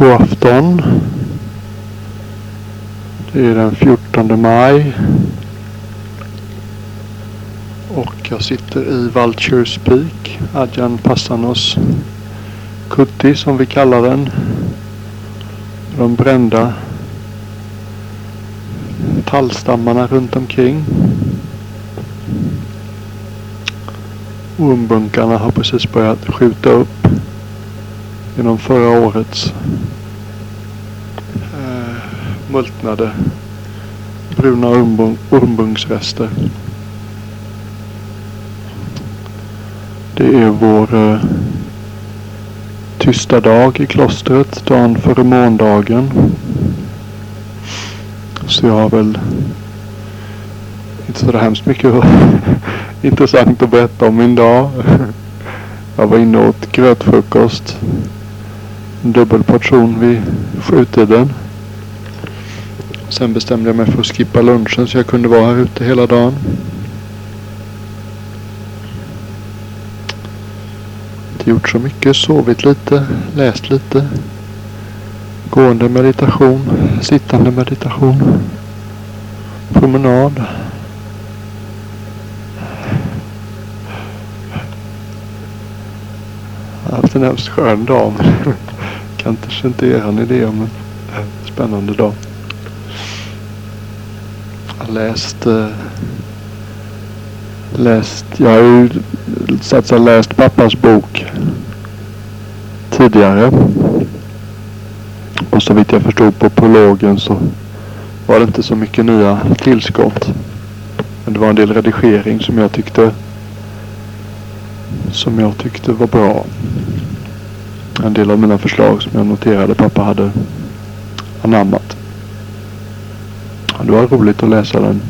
God afton. Det är den 14 maj. Och jag sitter i Vultures Peak, Adjan Passanos Kutti som vi kallar den. De brända tallstammarna runt omkring. Ormbunkarna har precis börjat skjuta upp genom förra årets eh, multnade bruna ormbun ormbunksrester. Det är vår eh, tysta dag i klostret, dagen före måndagen. Så jag har väl inte så hemskt mycket intressant att berätta om min dag. Jag var inne och åt grötfrukost. En dubbel portion vid sjutiden. Sen bestämde jag mig för att skippa lunchen så jag kunde vara här ute hela dagen. Inte gjort så mycket, sovit lite, läst lite. Gående meditation, sittande meditation, promenad. Jag har haft en hemskt skön dag. Men kanske inte eran idé om en spännande dag. Jag har läst, läst, jag har ju satsat läst pappas bok tidigare. Och så vitt jag förstod på prologen så var det inte så mycket nya tillskott. Men det var en del redigering som jag tyckte som jag tyckte var bra. En del av mina förslag som jag noterade pappa hade anammat. Det var roligt att läsa den.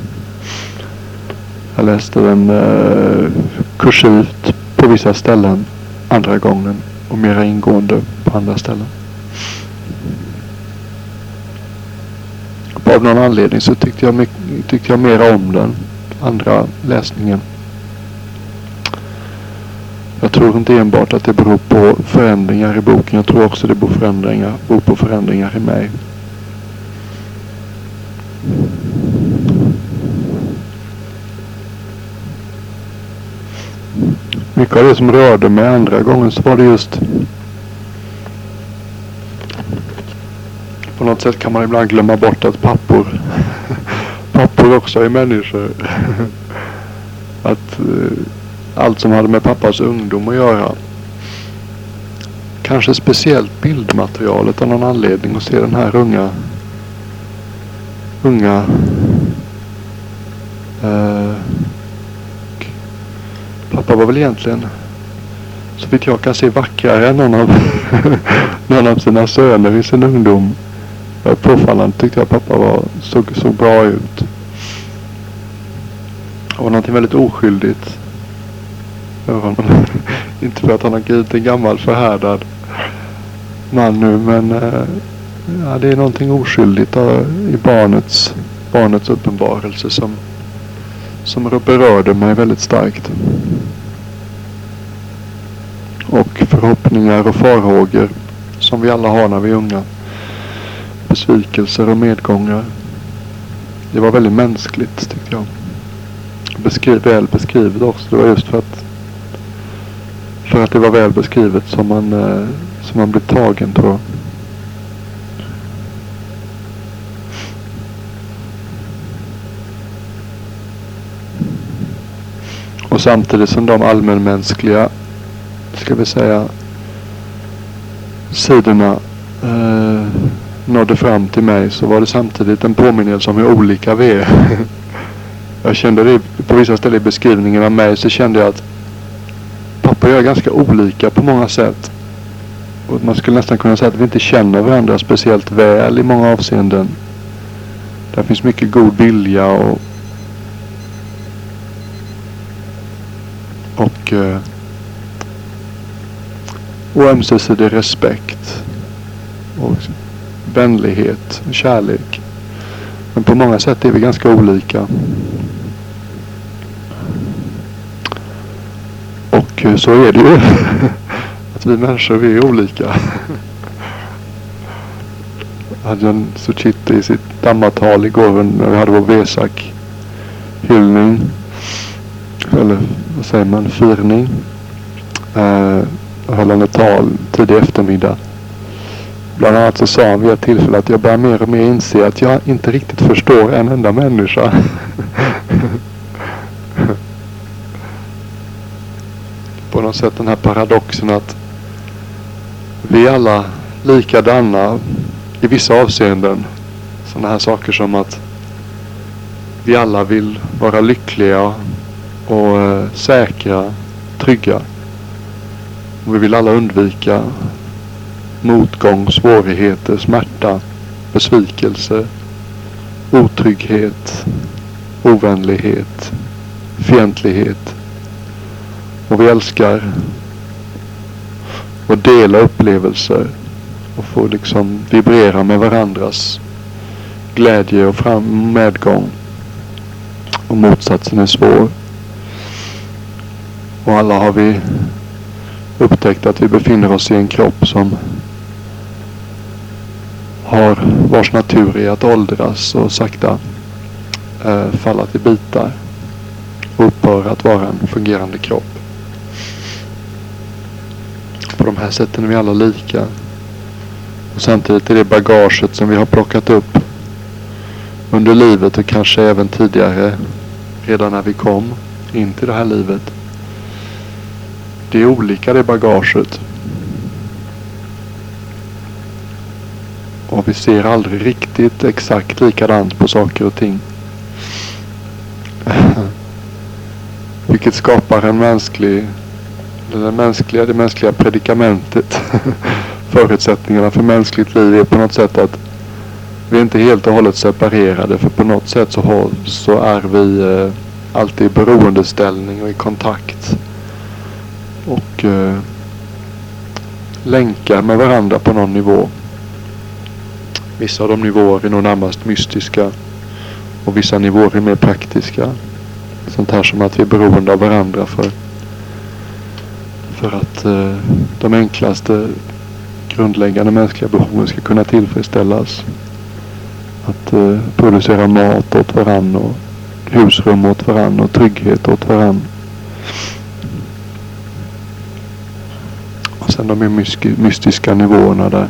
Jag läste den eh, kursivt på vissa ställen andra gången och mera ingående på andra ställen. Av någon anledning så tyckte jag, tyckte jag mera om den andra läsningen. Jag tror inte enbart att det beror på förändringar i boken. Jag tror också det beror, förändringar, beror på förändringar i mig. Mycket av det som rörde mig andra gången så var det just På något sätt kan man ibland glömma bort att pappor pappor också är människor. att eh, allt som hade med pappas ungdom att göra. Kanske speciellt bildmaterialet av någon anledning att se den här unga unga eh, pappa var väl egentligen så vitt jag kan se vackrare än någon av, någon av sina söner i sin ungdom. Eh, påfallande tyckte jag pappa var, såg, såg bra ut. Det var någonting väldigt oskyldigt Inte för att han har blivit en gammal förhärdad man nu men eh, ja, det är någonting oskyldigt i barnets, barnets uppenbarelse som, som berörde mig väldigt starkt. Och förhoppningar och farhågor som vi alla har när vi är unga. Besvikelser och medgångar. Det var väldigt mänskligt tyckte jag. Beskriv, väl beskrivet också. Det var just för att för att det var väl beskrivet som man, eh, som man blev tagen tror jag. Och samtidigt som de allmänmänskliga, ska vi säga, sidorna eh, nådde fram till mig så var det samtidigt en påminnelse om hur olika vi är. jag kände det på vissa ställen i beskrivningen av mig så kände jag att pappa och jag är ganska olika på många sätt. Och man skulle nästan kunna säga att vi inte känner varandra speciellt väl i många avseenden. Där finns mycket god vilja och och, eh, och ömsesidig respekt och vänlighet och kärlek. Men på många sätt är vi ganska olika. Och så är det ju. Att vi människor vi är olika. Ajahn Suchitti i sitt dammatal igår när vi hade vår Vesak-hyllning. Eller vad säger man? Firning. Eh, höll han ett tal tidig eftermiddag. Bland annat så sa han vid ett tillfälle att jag börjar mer och mer inse att jag inte riktigt förstår en enda människa. På något sätt den här paradoxen att vi är alla likadana i vissa avseenden. Sådana här saker som att vi alla vill vara lyckliga och eh, säkra, trygga. Och vi vill alla undvika motgång, svårigheter, smärta, besvikelse, otrygghet, ovänlighet, fientlighet. Och vi älskar att dela upplevelser och få liksom vibrera med varandras glädje och fram medgång. Och motsatsen är svår. Och alla har vi upptäckt att vi befinner oss i en kropp som har vars natur är att åldras och sakta eh, falla till bitar och upphöra att vara en fungerande kropp. På de här sätten är vi alla lika. Och samtidigt är det bagaget som vi har plockat upp under livet och kanske även tidigare redan när vi kom in till det här livet. Det är olika det bagaget. Och vi ser aldrig riktigt exakt likadant på saker och ting. Vilket skapar en mänsklig, den mänskliga, det mänskliga predikamentet. Förutsättningarna för mänskligt liv är på något sätt att vi är inte helt och hållet separerade. För på något sätt så, har, så är vi eh, alltid i beroendeställning och i kontakt. Och eh, länkar med varandra på någon nivå. Vissa av de nivåer är nog närmast mystiska. Och vissa nivåer är mer praktiska. Sånt här som att vi är beroende av varandra för, för att eh, de enklaste grundläggande mänskliga behoven ska kunna tillfredsställas. Att eh, producera mat åt varandra och husrum åt varandra och trygghet åt varandra. Och sen de mer mystiska nivåerna där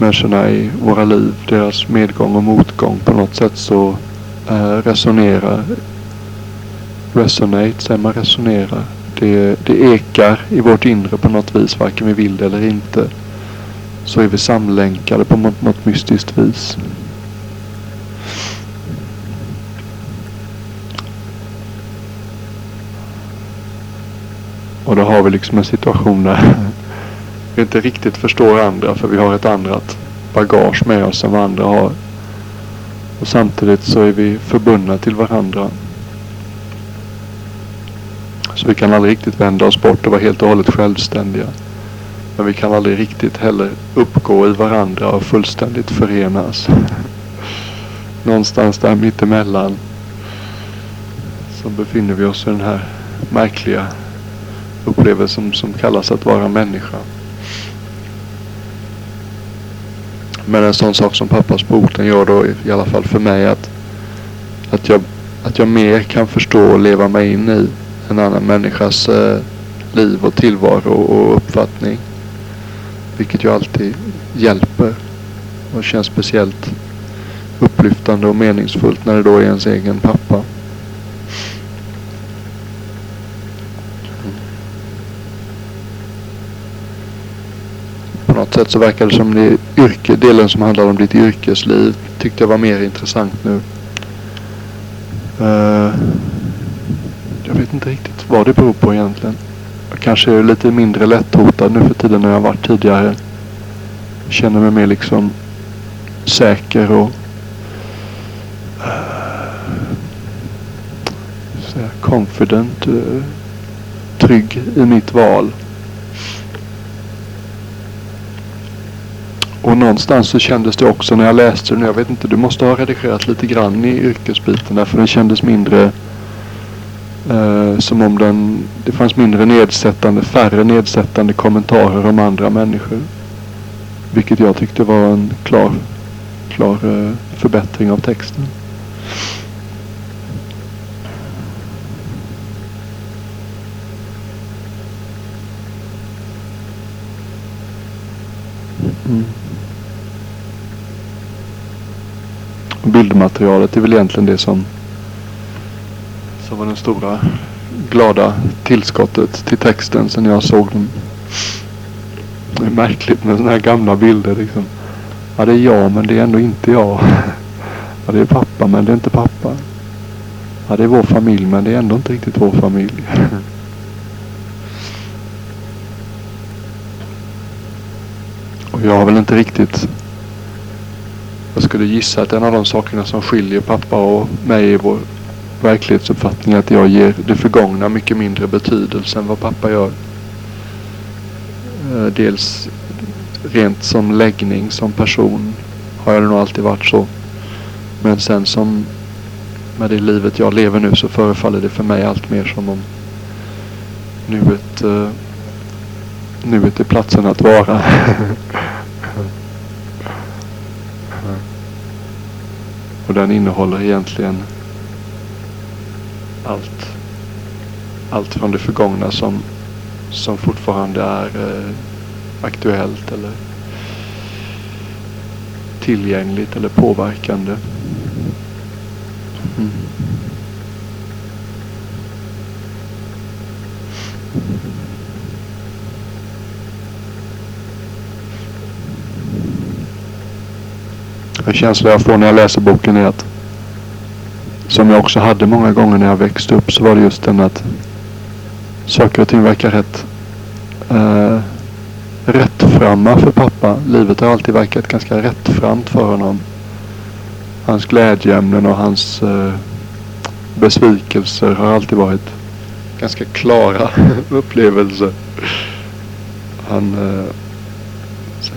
människorna i våra liv, deras medgång och motgång på något sätt så eh, resonerar. Resonate, säger man resonerar. Det, det ekar i vårt inre på något vis, varken vi vill det eller inte. Så är vi samlänkade på något, något mystiskt vis. Och då har vi liksom en situation där vi inte riktigt förstår andra för vi har ett annat bagage med oss än vad andra har. Och samtidigt så är vi förbundna till varandra. Så vi kan aldrig riktigt vända oss bort och vara helt och hållet självständiga. Men vi kan aldrig riktigt heller uppgå i varandra och fullständigt förenas. Någonstans där mittemellan så befinner vi oss i den här märkliga upplevelsen som kallas att vara människa. Men en sån sak som pappas bok den gör då i alla fall för mig att, att, jag, att jag mer kan förstå och leva mig in i en annan människas eh, liv och tillvaro och uppfattning. Vilket ju alltid hjälper och känns speciellt upplyftande och meningsfullt när det då är ens egen pappa. På något sätt så verkar det som det yrke, delen som handlar om ditt yrkesliv tyckte jag var mer intressant nu. Uh, jag vet inte riktigt vad det beror på egentligen. Jag kanske är lite mindre lätthotad nu för tiden än jag varit tidigare. Jag känner mig mer liksom säker och uh, confident, uh, trygg i mitt val. Och någonstans så kändes det också när jag läste den. Jag vet inte, du måste ha redigerat lite grann i yrkesbiten där. För den kändes mindre eh, som om den, det fanns mindre nedsättande, färre nedsättande kommentarer om andra människor. Vilket jag tyckte var en klar, klar eh, förbättring av texten. Mm. Bildmaterialet är väl egentligen det som, som var den stora glada tillskottet till texten sen jag såg den. Det är märkligt med sådana här gamla bilder liksom. Ja det är jag men det är ändå inte jag. Ja det är pappa men det är inte pappa. Ja det är vår familj men det är ändå inte riktigt vår familj. Och jag har väl inte riktigt jag skulle gissa att en av de sakerna som skiljer pappa och mig i vår verklighetsuppfattning att jag ger det förgångna mycket mindre betydelse än vad pappa gör. Eh, dels rent som läggning, som person har jag nog alltid varit så. Men sen som med det livet jag lever nu så förefaller det för mig allt mer som om nuet, uh, nuet är platsen att vara. Och den innehåller egentligen allt. Allt från det förgångna som, som fortfarande är eh, aktuellt eller tillgängligt eller påverkande. Mm. En känsla jag får när jag läser boken är att som jag också hade många gånger när jag växte upp så var det just den att saker och ting verkar rätt eh, rättframma för pappa. Livet har alltid verkat ganska rättframt för honom. Hans glädjeämnen och hans eh, besvikelser har alltid varit ganska klara upplevelser. Han, eh, så,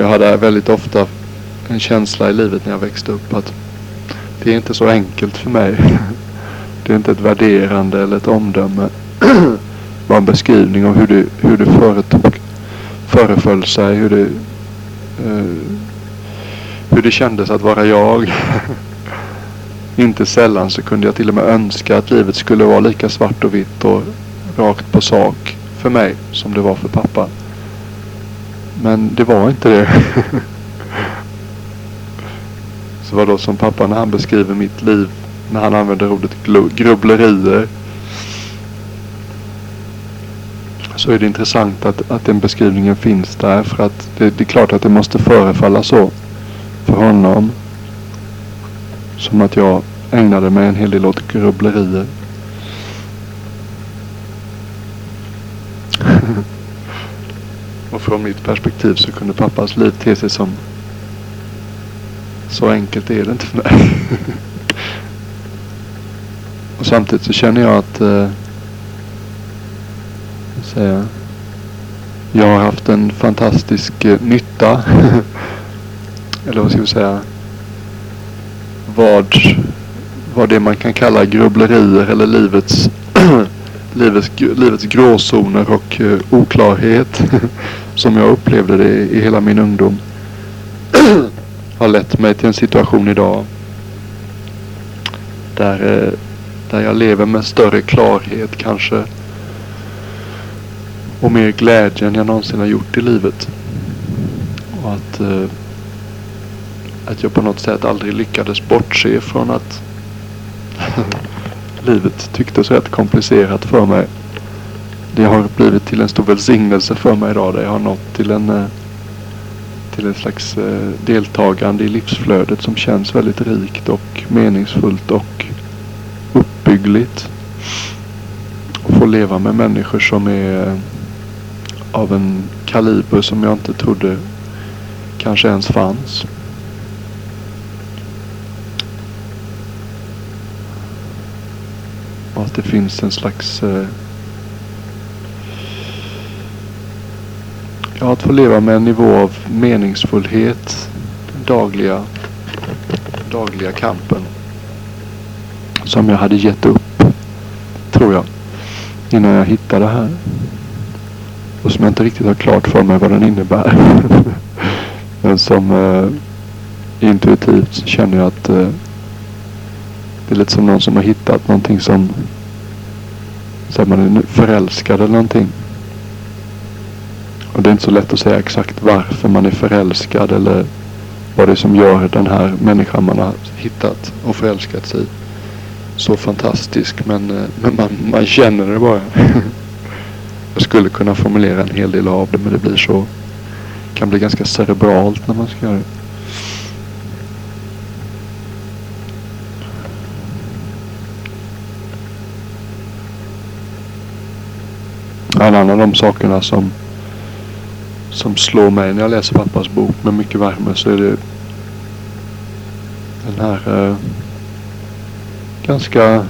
jag hade väldigt ofta en känsla i livet när jag växte upp att det är inte så enkelt för mig. Det är inte ett värderande eller ett omdöme. Bara en beskrivning av hur det, hur det företog, föreföll sig. Hur det, eh, hur det kändes att vara jag. inte sällan så kunde jag till och med önska att livet skulle vara lika svart och vitt och rakt på sak för mig som det var för pappa. Men det var inte det. Så var då som pappa när han beskriver mitt liv när han använder ordet grubblerier. Så är det intressant att, att den beskrivningen finns där för att det, det är klart att det måste förefalla så för honom. Som att jag ägnade mig en hel del åt grubblerier. Och från mitt perspektiv så kunde pappas liv te sig som så enkelt är det inte för mig. och samtidigt så känner jag att eh, säga, jag har haft en fantastisk eh, nytta. Eller vad ska vi säga? Vad, vad det man kan kalla grubblerier eller livets, livets, livets gråzoner och eh, oklarhet. som jag upplevde det i hela min ungdom har lett mig till en situation idag där, eh, där jag lever med större klarhet kanske och mer glädje än jag någonsin har gjort i livet. Och att, eh, att jag på något sätt aldrig lyckades bortse från att livet tycktes rätt komplicerat för mig. Det har blivit till en stor välsignelse för mig idag där jag har nått till en eh, till ett slags eh, deltagande i livsflödet som känns väldigt rikt och meningsfullt och uppbyggligt. Och få leva med människor som är av en kaliber som jag inte trodde kanske ens fanns. Och att det finns en slags eh, Ja, att få leva med en nivå av meningsfullhet. Den dagliga, dagliga kampen. Som jag hade gett upp. Tror jag. Innan jag hittade det här. och som jag inte riktigt har klart för mig vad den innebär. Men som eh, intuitivt så känner jag att eh, det är lite som någon som har hittat någonting som så man är förälskad eller någonting. Och det är inte så lätt att säga exakt varför man är förälskad eller vad det är som gör den här människan man har hittat och förälskat sig så fantastisk. Men, eh, men man, man känner det bara. Jag skulle kunna formulera en hel del av det men det blir så kan bli ganska cerebralt när man ska göra det. En annan av de sakerna som som slår mig när jag läser pappas bok med mycket värme så är det den här eh, ganska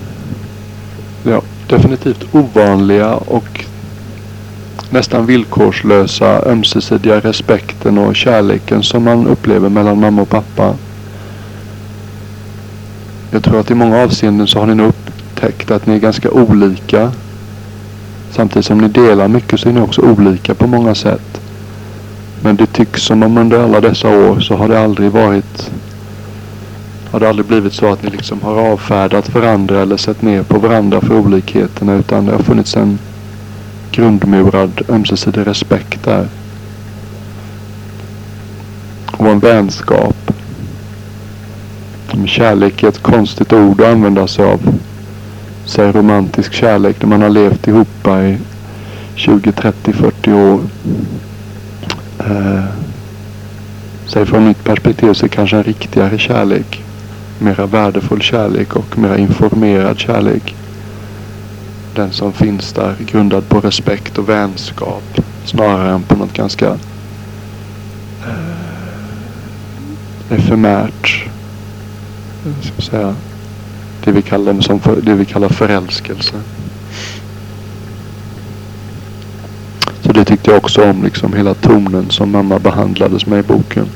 ja, definitivt ovanliga och nästan villkorslösa ömsesidiga respekten och kärleken som man upplever mellan mamma och pappa. Jag tror att i många avseenden så har ni nog upptäckt att ni är ganska olika. Samtidigt som ni delar mycket så är ni också olika på många sätt. Men det tycks som om under alla dessa år så har det aldrig varit har det aldrig blivit så att ni liksom har avfärdat varandra eller sett ner på varandra för olikheterna utan det har funnits en grundmurad ömsesidig respekt där. Och en vänskap. Kärlek är ett konstigt ord att använda sig av. Säg romantisk kärlek när man har levt ihop i 20, 30, 40 år. Eh, säg från mitt perspektiv så kanske en riktigare kärlek. Mera värdefull kärlek och mera informerad kärlek. Den som finns där grundad på respekt och vänskap. Snarare än på något ganska eh, efemärt. Ska säga, det, vi kallar, som för, det vi kallar förälskelse. Så det tyckte jag också om, liksom hela tonen som mamma behandlades med i boken.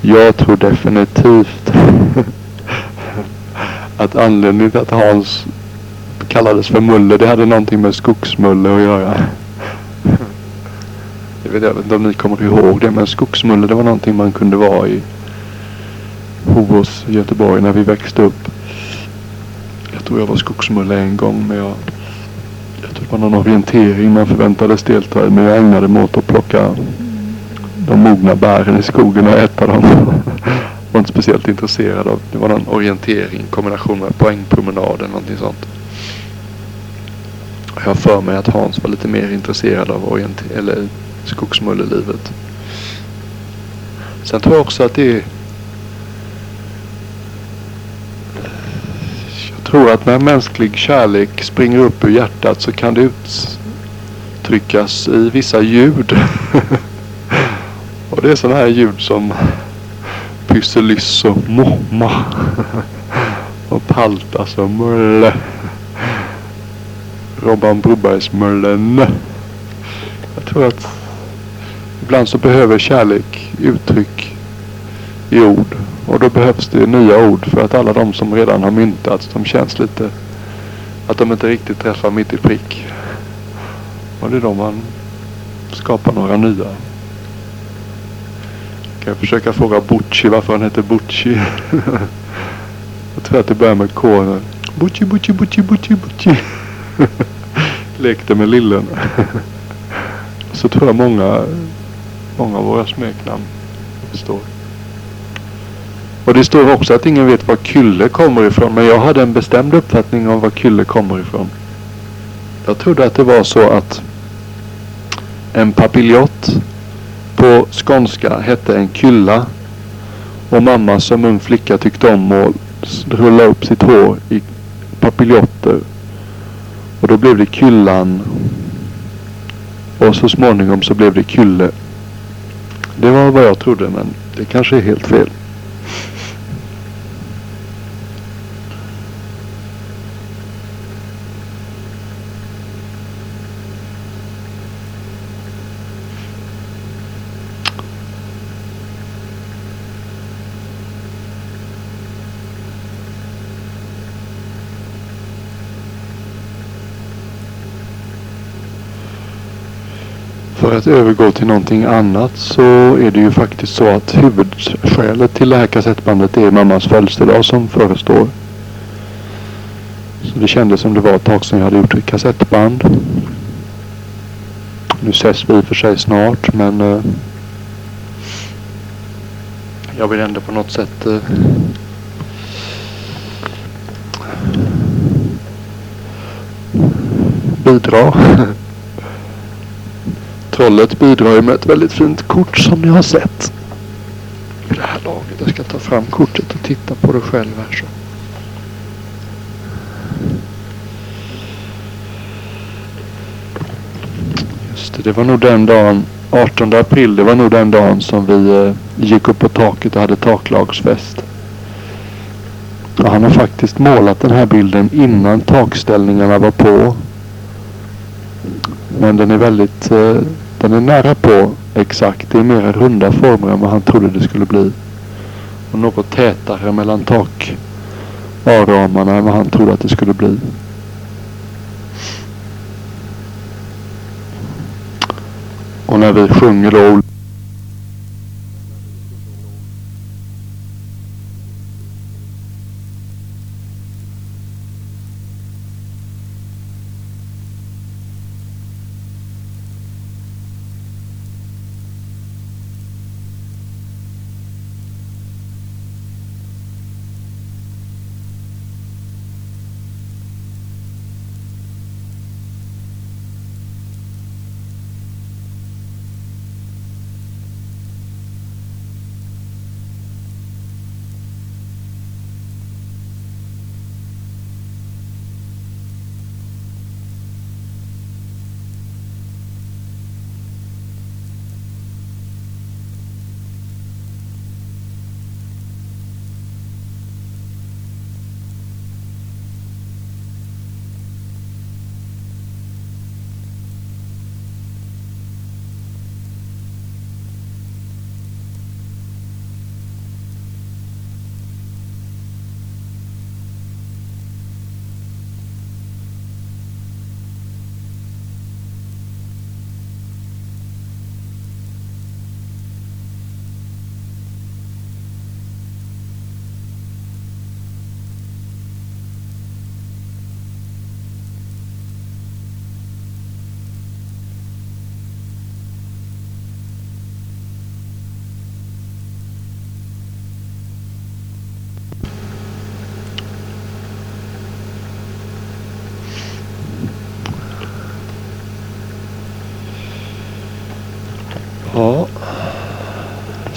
Jag tror definitivt att anledningen till att Hans kallades för Mulle, det hade någonting med skogsmulle att göra. Jag vet, inte om ni kommer ihåg det, men skogsmulle det var någonting man kunde vara i Hovås, Göteborg, när vi växte upp. Jag tror jag var skogsmulle en gång, men jag, jag tror det var någon orientering man förväntades delta i, men jag ägnade mig åt att plocka de mogna bären i skogen och äta dem. var inte speciellt intresserad av. Det var någon orientering, i kombination med poängpromenad eller någonting sånt. Jag har för mig att Hans var lite mer intresserad av orientering. eller skogsmullelivet. Sen tror jag också att det är Jag tror att när mänsklig kärlek springer upp ur hjärtat så kan det uttryckas i vissa ljud. Och det är sådana här ljud som Pysseliss och Momma. och Paltas och Mulle. Robban Brobergs Mullen. Jag tror att ibland så behöver kärlek uttryck i ord. Och då behövs det nya ord för att alla de som redan har myntats de känns lite att de inte riktigt träffar mitt i prick. Och det är då man skapar några nya. Kan jag försöka fråga Butchi varför han heter Butchi? jag tror att det börjar med K. Butchi, Butchi, Butchi, Butchi, Butchi. Lekte med lillen. Så tror jag många, många av våra smeknamn förstår. Och det står också att ingen vet var Kylle kommer ifrån. Men jag hade en bestämd uppfattning om var Kylle kommer ifrån. Jag trodde att det var så att en papiljott på skånska hette en kylla. Och mamma som ung flicka tyckte om att rulla upp sitt hår i papiljotter. Och då blev det kyllan. Och så småningom så blev det kylle. Det var vad jag trodde men det kanske är helt fel. För att övergå till någonting annat så är det ju faktiskt så att huvudskälet till det här kassettbandet är mammas födelsedag som förestår. Så det kändes som det var ett tag sedan jag hade gjort ett kassettband. Nu ses vi för sig snart men uh, jag vill ändå på något sätt uh, bidra. Trollet bidrar ju med ett väldigt fint kort som ni har sett. I det här laget. Jag ska ta fram kortet och titta på det själv här så. Just det, det var nog den dagen 18 april, det var nog den dagen som vi eh, gick upp på taket och hade taklagsfest. Och han har faktiskt målat den här bilden innan takställningarna var på. Men den är väldigt, eh, den är nära på exakt. Det är mera runda former än vad han trodde det skulle bli. Och något tätare mellan tak A-ramarna än vad han trodde att det skulle bli. Och när vi sjunger då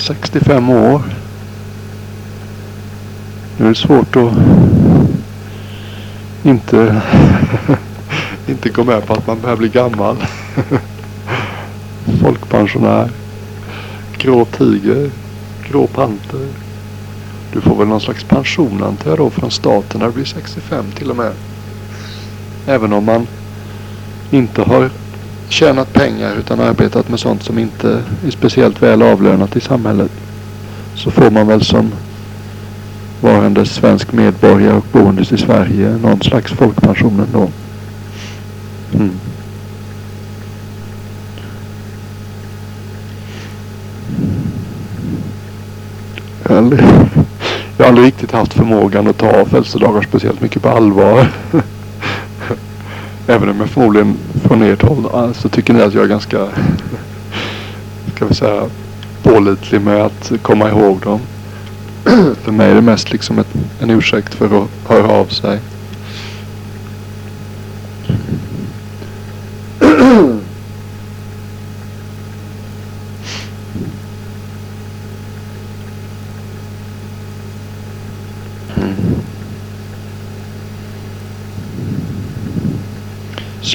65 år. Nu är det svårt att inte, inte gå med på att man börjar bli gammal. Folkpensionär. Grå tiger. Grå panter. Du får väl någon slags pension antar jag då från staten när du blir 65 till och med. Även om man inte har tjänat pengar utan arbetat med sånt som inte är speciellt väl avlönat i samhället. Så får man väl som varande svensk medborgare och boendes i Sverige någon slags folkpension ändå. Mm. Jag har, aldrig, jag har aldrig riktigt haft förmågan att ta födelsedagar speciellt mycket på allvar. Även om jag förmodligen från ert håll så tycker ni att jag är ganska, ska vi säga, pålitlig med att komma ihåg dem. för mig är det mest liksom ett, en ursäkt för att höra av sig.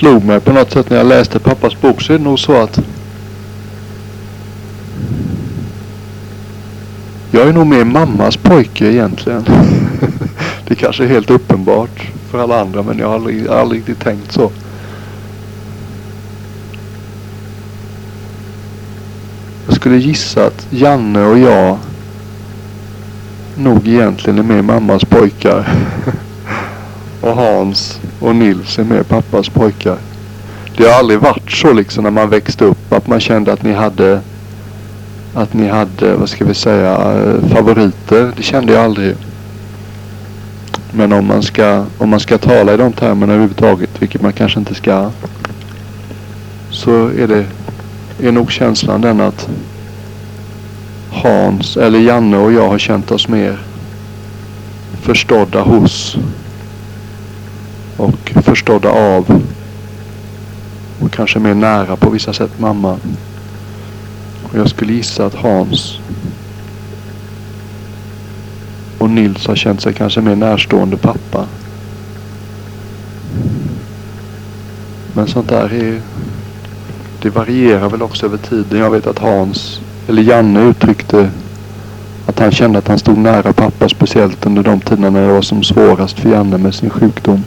Slog mig på något sätt när jag läste pappas bok så är det nog så att jag är nog mer mammas pojke egentligen. det kanske är helt uppenbart för alla andra men jag har aldrig, aldrig riktigt tänkt så. Jag skulle gissa att Janne och jag nog egentligen är mer mammas pojkar. och Hans och Nils är mer pappas pojkar. det har aldrig varit så liksom när man växte upp att man kände att ni hade att ni hade, vad ska vi säga, favoriter. Det kände jag aldrig. Men om man ska, om man ska tala i de termerna överhuvudtaget, vilket man kanske inte ska, så är det är nog känslan den att Hans eller Janne och jag har känt oss mer förstådda hos och förstådda av och kanske mer nära på vissa sätt mamma. Och jag skulle gissa att Hans och Nils har känt sig kanske mer närstående pappa. Men sånt där är... Det varierar väl också över tiden. Jag vet att Hans, eller Janne uttryckte att han kände att han stod nära pappa speciellt under de tiderna när det var som svårast för Janne med sin sjukdom.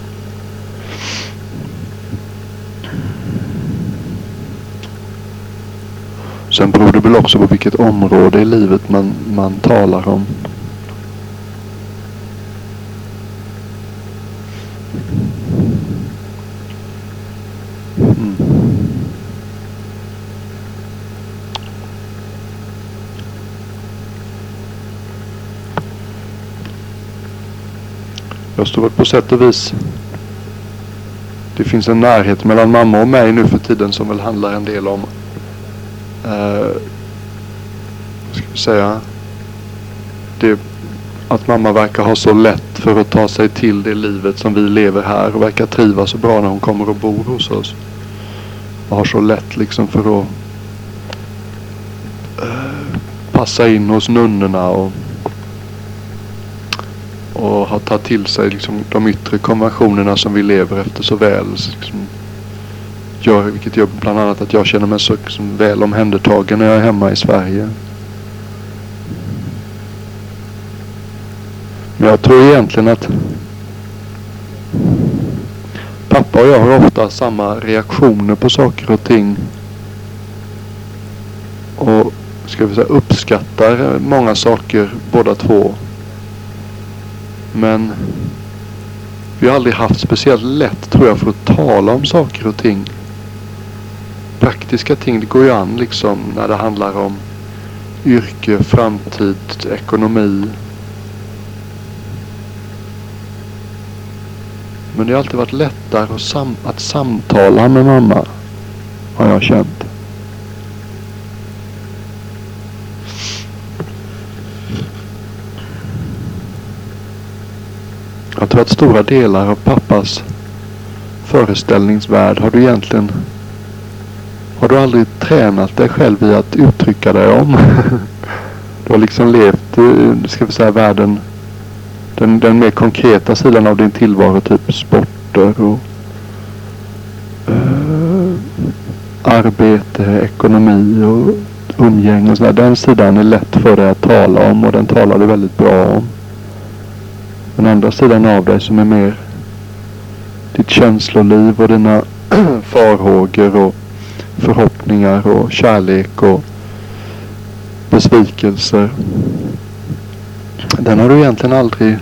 Sen beror det väl också på vilket område i livet man, man talar om. Mm. Jag står väl på sätt och vis det finns en närhet mellan mamma och mig nu för tiden som väl handlar en del om eh, ska vi säga, det, att mamma verkar ha så lätt för att ta sig till det livet som vi lever här och verkar trivas så bra när hon kommer och bor hos oss. Och har så lätt liksom för att eh, passa in hos nunnorna och, och har tagit till sig liksom de yttre konventionerna som vi lever efter så väl. Liksom, gör, vilket gör bland annat att jag känner mig så liksom, väl omhändertagen när jag är hemma i Sverige. Men jag tror egentligen att pappa och jag har ofta samma reaktioner på saker och ting. Och ska vi säga uppskattar många saker båda två. Men vi har aldrig haft speciellt lätt tror jag för att tala om saker och ting praktiska ting, det går ju an liksom när det handlar om yrke, framtid, ekonomi. Men det har alltid varit lättare att, sam att samtala med mamma. Har jag känt. Jag tror att stora delar av pappas föreställningsvärld har du egentligen har du aldrig tränat dig själv i att uttrycka dig om? du har liksom levt i, ska vi säga, världen. Den, den mer konkreta sidan av din tillvaro. Typ sporter och eh, arbete, ekonomi och umgänge och sådär. Den sidan är lätt för dig att tala om och den talar du väldigt bra om. Den andra sidan av dig som är mer ditt känsloliv och dina farhågor och förhoppningar och kärlek och besvikelser. Den har du egentligen aldrig,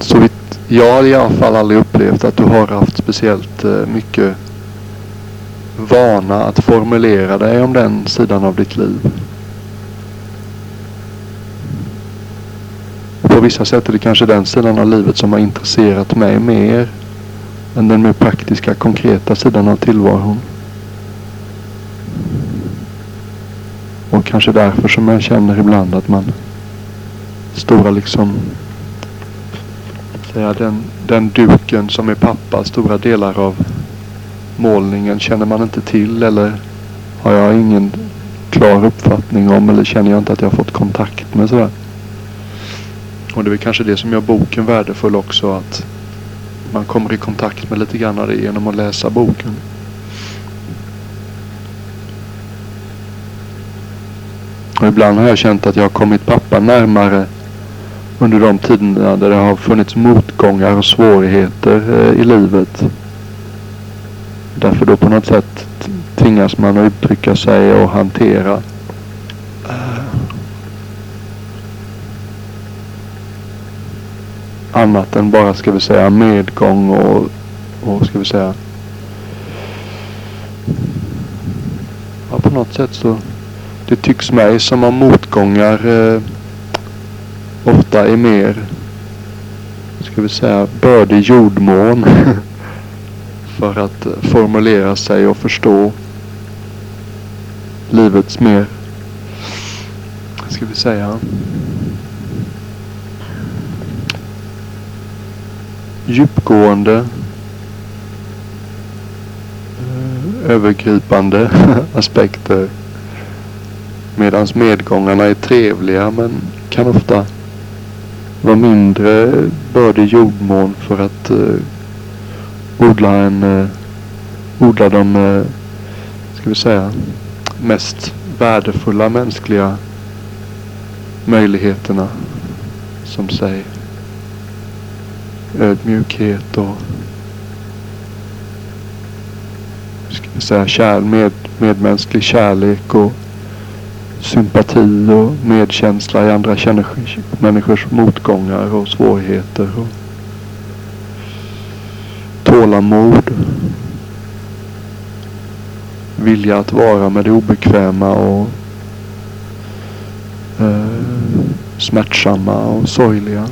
så vitt jag i alla fall aldrig upplevt att du har haft speciellt eh, mycket vana att formulera dig om den sidan av ditt liv. på vissa sätt är det kanske den sidan av livet som har intresserat mig mer än den mer praktiska, konkreta sidan av tillvaron. Och kanske därför som jag känner ibland att man stora liksom säga den, den duken som är pappa, stora delar av målningen känner man inte till eller har jag ingen klar uppfattning om eller känner jag inte att jag har fått kontakt med sådär. Och det är väl kanske det som gör boken värdefull också att man kommer i kontakt med lite grann av det genom att läsa boken. Och ibland har jag känt att jag har kommit pappa närmare under de tiderna där det har funnits motgångar och svårigheter eh, i livet. Därför då på något sätt tvingas man att uttrycka sig och hantera annat än bara, ska vi säga, medgång och, och ska vi säga... Ja, på något sätt så... Det tycks mig som om motgångar eh, ofta är mer, ska vi säga, bördig jordmån. för att eh, formulera sig och förstå livets mer, ska vi säga, djupgående övergripande aspekter. Medans medgångarna är trevliga men kan ofta vara mindre bördig jordmån för att uh, odla en uh, odla de, uh, ska vi säga, mest värdefulla mänskliga möjligheterna. Som sig ödmjukhet och ska vi säga kär, med, medmänsklig kärlek och sympati och medkänsla i andra människors motgångar och svårigheter. Och tålamod. Vilja att vara med det obekväma och eh, smärtsamma och sorgliga.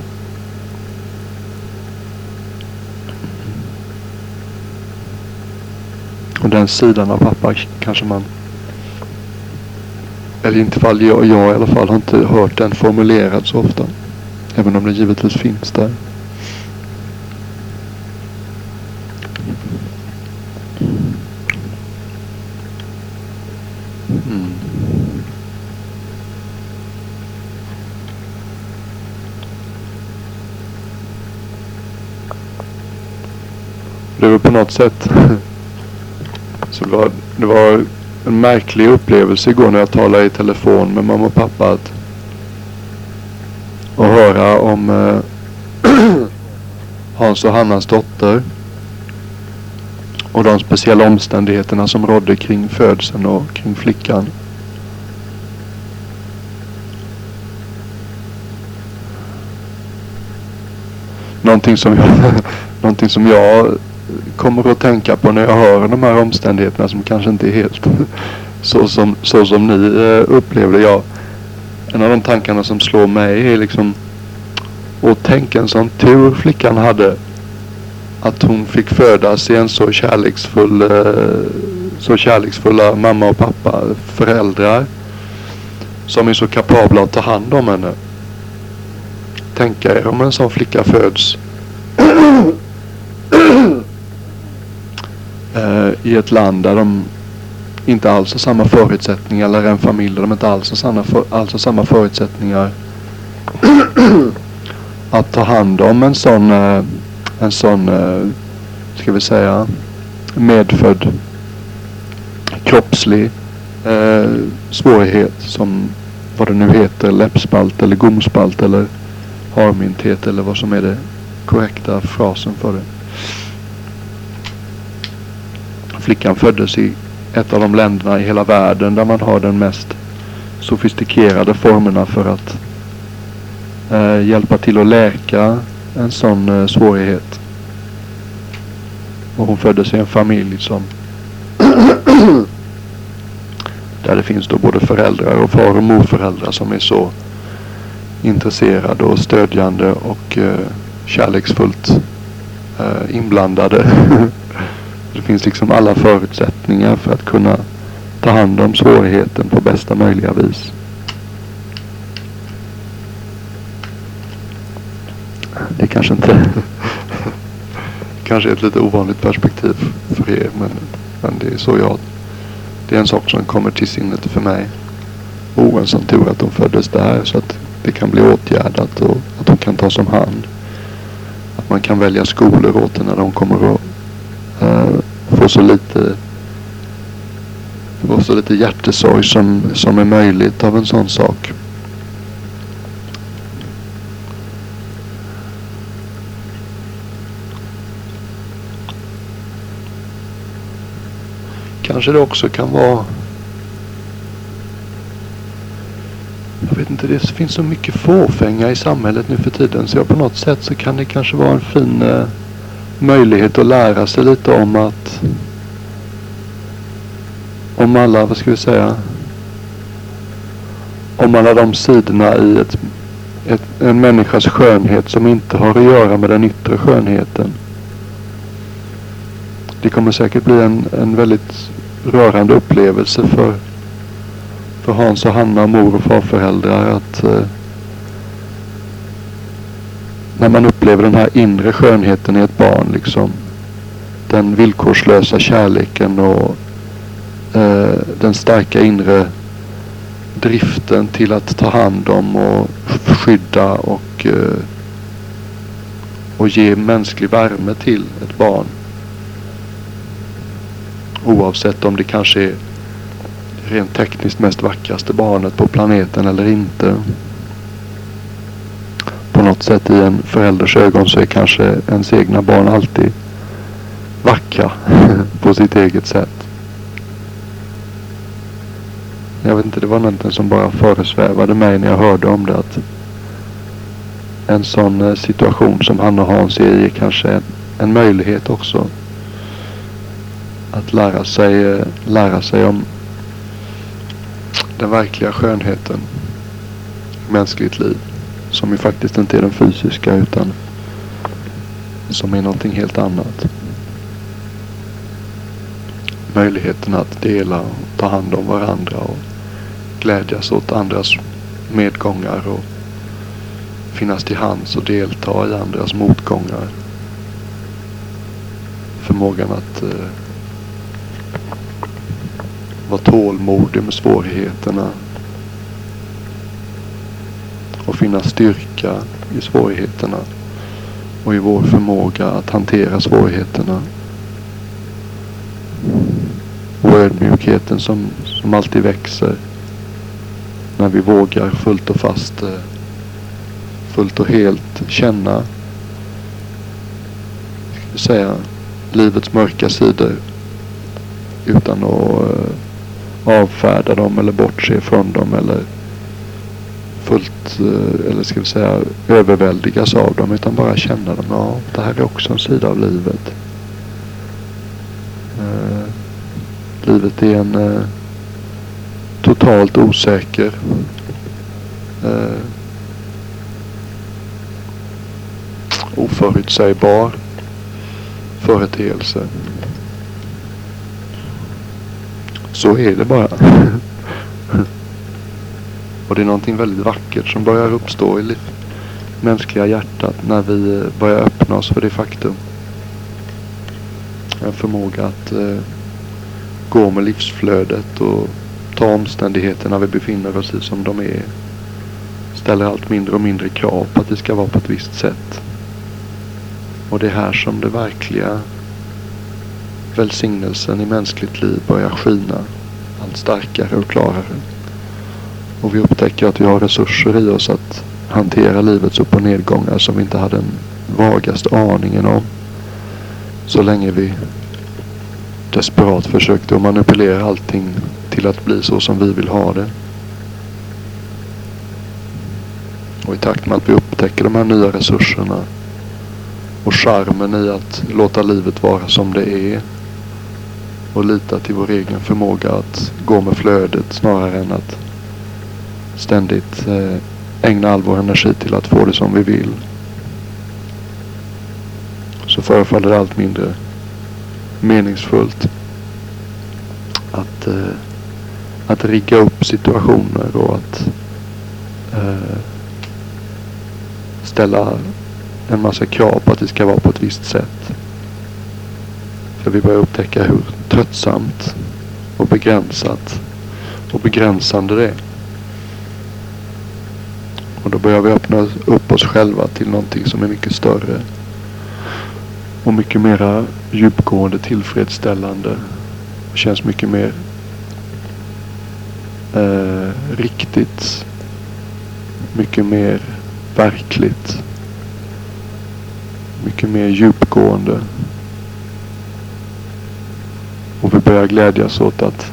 Och den sidan av pappa kanske man eller inte fall jag, jag i alla fall har inte hört den formulerad så ofta. Även om den givetvis finns där. Mm. Det var på något sätt så det var, det var en märklig upplevelse igår när jag talade i telefon med mamma och pappa. Att, och höra om eh, Hans och Hannas dotter. Och de speciella omständigheterna som rådde kring födseln och kring flickan. Någonting som jag, någonting som jag kommer att tänka på när jag hör de här omständigheterna som kanske inte är helt så som, så som ni eh, upplevde. Jag, en av de tankarna som slår mig är liksom och tänk en sån tur flickan hade. Att hon fick födas i en så kärleksfull eh, så kärleksfulla mamma och pappa, föräldrar. Som är så kapabla att ta hand om henne. Tänka er om en sån flicka föds i ett land där de inte alls har samma förutsättningar eller en familj där de inte alls har samma, för, alls har samma förutsättningar att ta hand om en sån, eh, en sån, eh, ska vi säga, medfödd kroppslig eh, svårighet som vad det nu heter, läppspalt eller gomspalt eller harmynthet eller vad som är det korrekta frasen för det. Flickan föddes i ett av de länderna i hela världen där man har den mest sofistikerade formerna för att eh, hjälpa till att läka en sån eh, svårighet. Och hon föddes i en familj som där det finns då både föräldrar och far och morföräldrar som är så intresserade och stödjande och eh, kärleksfullt eh, inblandade Det finns liksom alla förutsättningar för att kunna ta hand om svårigheten på bästa möjliga vis. Det kanske inte kanske är ett lite ovanligt perspektiv för er men, men det är så jag det är en sak som kommer till sinnet för mig. Oh, en sån tur att de föddes där så att det kan bli åtgärdat och att de kan tas om hand. Att man kan välja skolor åt det när de kommer att uh, så lite få så lite hjärtesorg som, som är möjligt av en sån sak. Kanske det också kan vara Jag vet inte, det finns så mycket fåfänga i samhället nu för tiden så jag på något sätt så kan det kanske vara en fin eh, möjlighet att lära sig lite om att om alla, vad ska vi säga, om alla de sidorna i ett, ett, en människas skönhet som inte har att göra med den yttre skönheten. Det kommer säkert bli en, en väldigt rörande upplevelse för, för Hans och Hanna, mor och farföräldrar att eh, när man upplever den här inre skönheten i ett barn liksom. Den villkorslösa kärleken och eh, den starka inre driften till att ta hand om och skydda och, eh, och ge mänsklig värme till ett barn. Oavsett om det kanske är rent tekniskt mest vackraste barnet på planeten eller inte. Något sätt i en förälders ögon så är kanske ens egna barn alltid vackra på sitt eget sätt. Jag vet inte, det var någonting som bara föresvävade mig när jag hörde om det. Att en sån eh, situation som han och Hans är i kanske en, en möjlighet också. Att lära sig, eh, lära sig om den verkliga skönheten i mänskligt liv. Som ju faktiskt inte är den fysiska utan som är någonting helt annat. Möjligheten att dela och ta hand om varandra och glädjas åt andras medgångar och finnas till hands och delta i andras motgångar. Förmågan att eh, vara tålmodig med svårigheterna och finna styrka i svårigheterna och i vår förmåga att hantera svårigheterna. Och ödmjukheten som, som alltid växer när vi vågar fullt och fast, eh, fullt och helt känna, ska säga, livets mörka sidor utan att eh, avfärda dem eller bortse från dem eller fullt, eh, eller ska vi säga överväldigas av dem utan bara känna dem. Ja, det här är också en sida av livet. Eh, livet är en eh, totalt osäker. Eh, oförutsägbar företeelse. Så är det bara. Och det är någonting väldigt vackert som börjar uppstå i det mänskliga hjärtat när vi eh, börjar öppna oss för det faktum. En förmåga att eh, gå med livsflödet och ta omständigheterna vi befinner oss i som de är. Ställer allt mindre och mindre krav på att det ska vara på ett visst sätt. Och det är här som det verkliga välsignelsen i mänskligt liv börjar skina allt starkare och klarare. Och vi upptäcker att vi har resurser i oss att hantera livets upp och nedgångar som vi inte hade den vagaste aningen om. Så länge vi desperat försökte att manipulera allting till att bli så som vi vill ha det. Och i takt med att vi upptäcker de här nya resurserna och charmen i att låta livet vara som det är och lita till vår egen förmåga att gå med flödet snarare än att ständigt eh, ägna all vår energi till att få det som vi vill. Så förefaller det allt mindre meningsfullt att eh, att rigga upp situationer och att eh, ställa en massa krav på att det ska vara på ett visst sätt. För vi börjar upptäcka hur tröttsamt och begränsat och begränsande det är. Och då börjar vi öppna upp oss själva till någonting som är mycket större. Och mycket mera djupgående tillfredsställande. Och känns mycket mer eh, riktigt mycket mer verkligt. Mycket mer djupgående. Och vi börjar glädjas åt att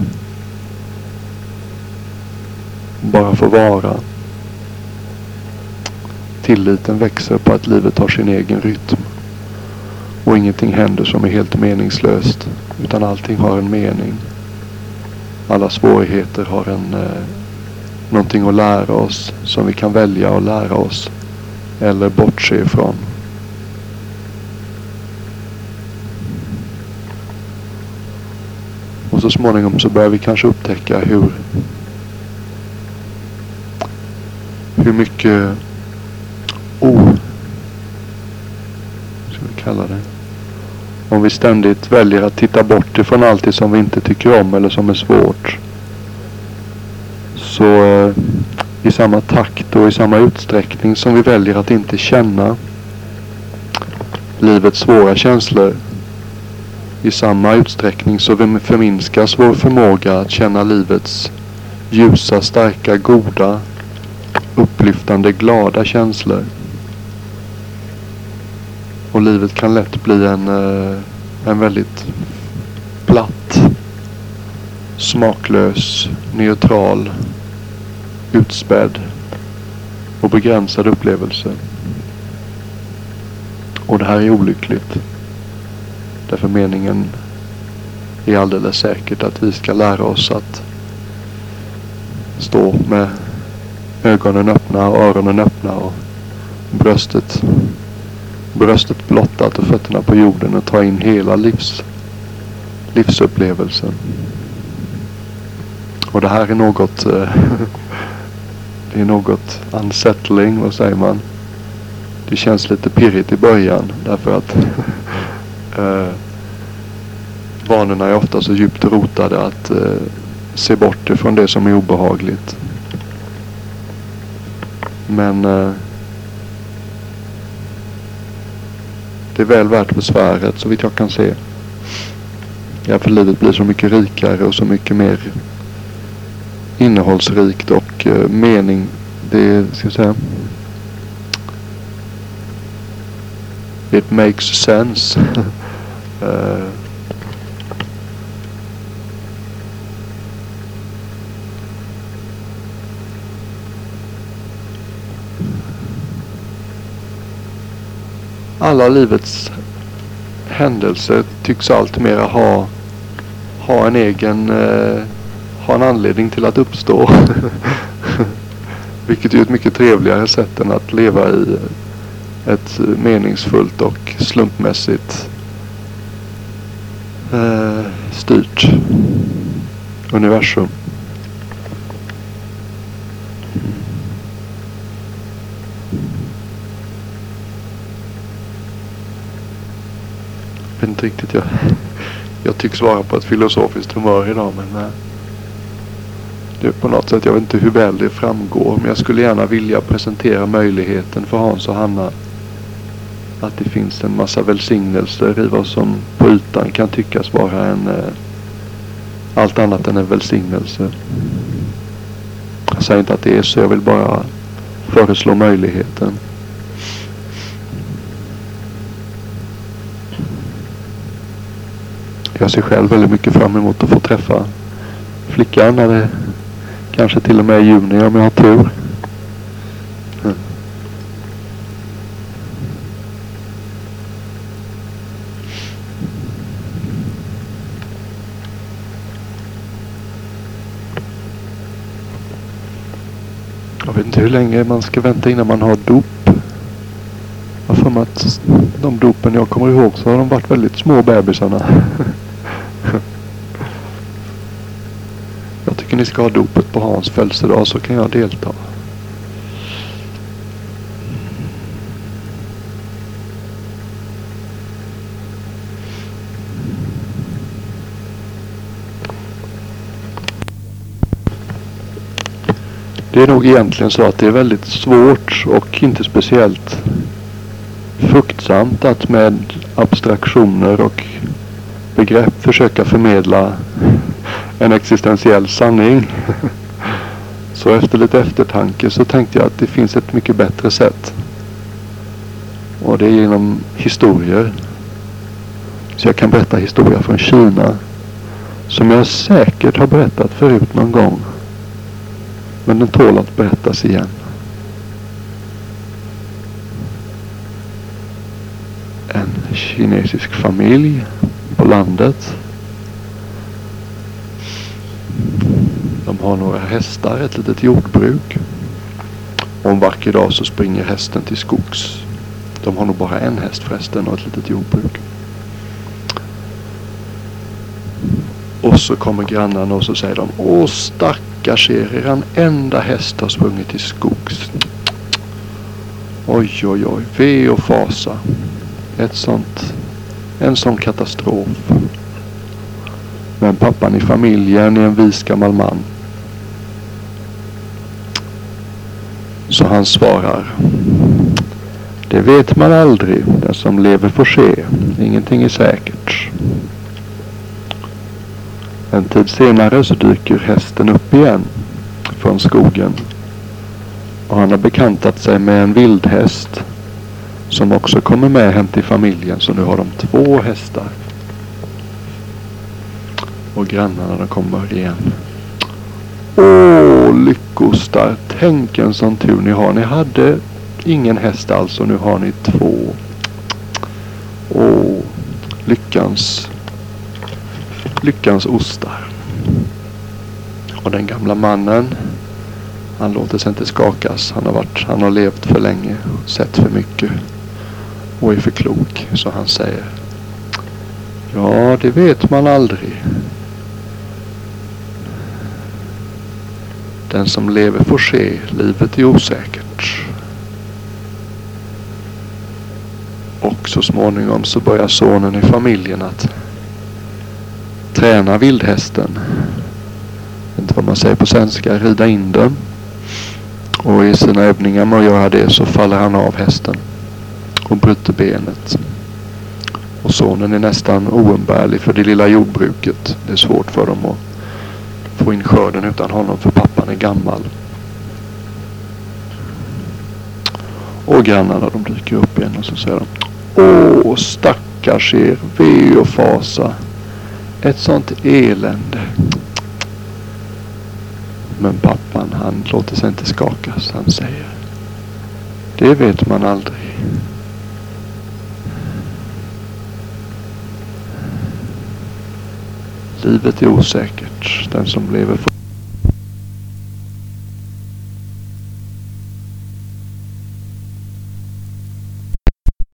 bara få vara. Tilliten växer på att livet har sin egen rytm. Och ingenting händer som är helt meningslöst. Utan allting har en mening. alla svårigheter har en, eh, någonting att lära oss som vi kan välja att lära oss eller bortse ifrån. Och så småningom så börjar vi kanske upptäcka hur hur mycket o... ska vi kalla det? Om vi ständigt väljer att titta bort ifrån allt det som vi inte tycker om eller som är svårt. Så eh, i samma takt och i samma utsträckning som vi väljer att inte känna livets svåra känslor. I samma utsträckning så förminskas vår förmåga att känna livets ljusa, starka, goda, upplyftande, glada känslor. Och livet kan lätt bli en, eh, en väldigt platt, smaklös, neutral, utspädd och begränsad upplevelse. Och det här är olyckligt. Därför meningen är alldeles säkert att vi ska lära oss att stå med ögonen öppna och öronen öppna och bröstet, bröstet blottat och fötterna på jorden och ta in hela livs, livsupplevelsen. Och det här är något eh, det är något unsettling, vad säger man? Det känns lite pirrigt i början därför att eh, vanorna är ofta så djupt rotade att eh, se bort ifrån det som är obehagligt. Men eh, det är väl värt besväret så vitt jag kan se. Ja, för livet blir så mycket rikare och så mycket mer innehållsrikt och uh, mening. Det ska jag säga. It makes sense. uh, alla livets händelser tycks alltmer ha, ha en egen eh, ha en anledning till att uppstå. Vilket är ett mycket trevligare sätt än att leva i ett meningsfullt och slumpmässigt eh, styrt universum. Jag vet inte riktigt. Jag, jag tycks vara på ett filosofiskt humör idag men eh, det det på något sätt, jag vet inte hur väl det framgår, men jag skulle gärna vilja presentera möjligheten för Hans och Hanna att det finns en massa välsignelser i vad som på ytan kan tyckas vara en eh, allt annat än en välsignelse. Jag säger inte att det är så, jag vill bara föreslå möjligheten. Jag ser själv väldigt mycket fram emot att få träffa flickan när det Kanske till och med i juni om jag har tur. Mm. Jag vet inte hur länge man ska vänta innan man har dop. Jag har för mig att de dopen jag kommer ihåg så har de varit väldigt små bebisarna. tycker ni ska ha dopet på Hans födelsedag så kan jag delta. Det är nog egentligen så att det är väldigt svårt och inte speciellt fruktsamt att med abstraktioner och begrepp försöka förmedla en existentiell sanning. Så efter lite eftertanke så tänkte jag att det finns ett mycket bättre sätt. Och det är genom historier. Så jag kan berätta historia från Kina. Som jag säkert har berättat förut någon gång. Men den tål att berättas igen. En kinesisk familj på landet har några hästar, ett litet jordbruk. Och en vacker dag så springer hästen till skogs. De har nog bara en häst förresten och ett litet jordbruk. Och så kommer grannarna och så säger de Åh stackars er, eran enda häst har sprungit till skogs. Oj oj oj, ve och fasa. Ett sånt, en sån katastrof. Men pappan i familjen är en vis gammal man. Så han svarar. Det vet man aldrig. Den som lever får se. Ingenting är säkert. En tid senare så dyker hästen upp igen från skogen. Och han har bekantat sig med en vildhäst som också kommer med hem till familjen. Så nu har de två hästar. Och grannarna de kommer igen. Åh lyckostar. Tänk en sån tur ni har. Ni hade ingen häst alls och nu har ni två. Och lyckans lyckans ostar. Och den gamla mannen han låter sig inte skakas. Han har, varit, han har levt för länge, sett för mycket och är för klok. Så han säger Ja, det vet man aldrig. Den som lever får se. Livet är osäkert. Och så småningom så börjar sonen i familjen att träna vildhästen. Jag vet inte vad man säger på svenska. Rida in den. Och i sina övningar med att göra det så faller han av hästen. Och bryter benet. Och sonen är nästan oumbärlig för det lilla jordbruket. Det är svårt för dem att få in skörden utan honom för pappan är gammal. Och grannarna de dyker upp igen och så säger de Åh stackars er, ve och fasa. Ett sånt elände. Men pappan han låter sig inte skakas. Han säger Det vet man aldrig. Livet är osäkert. Den som lever får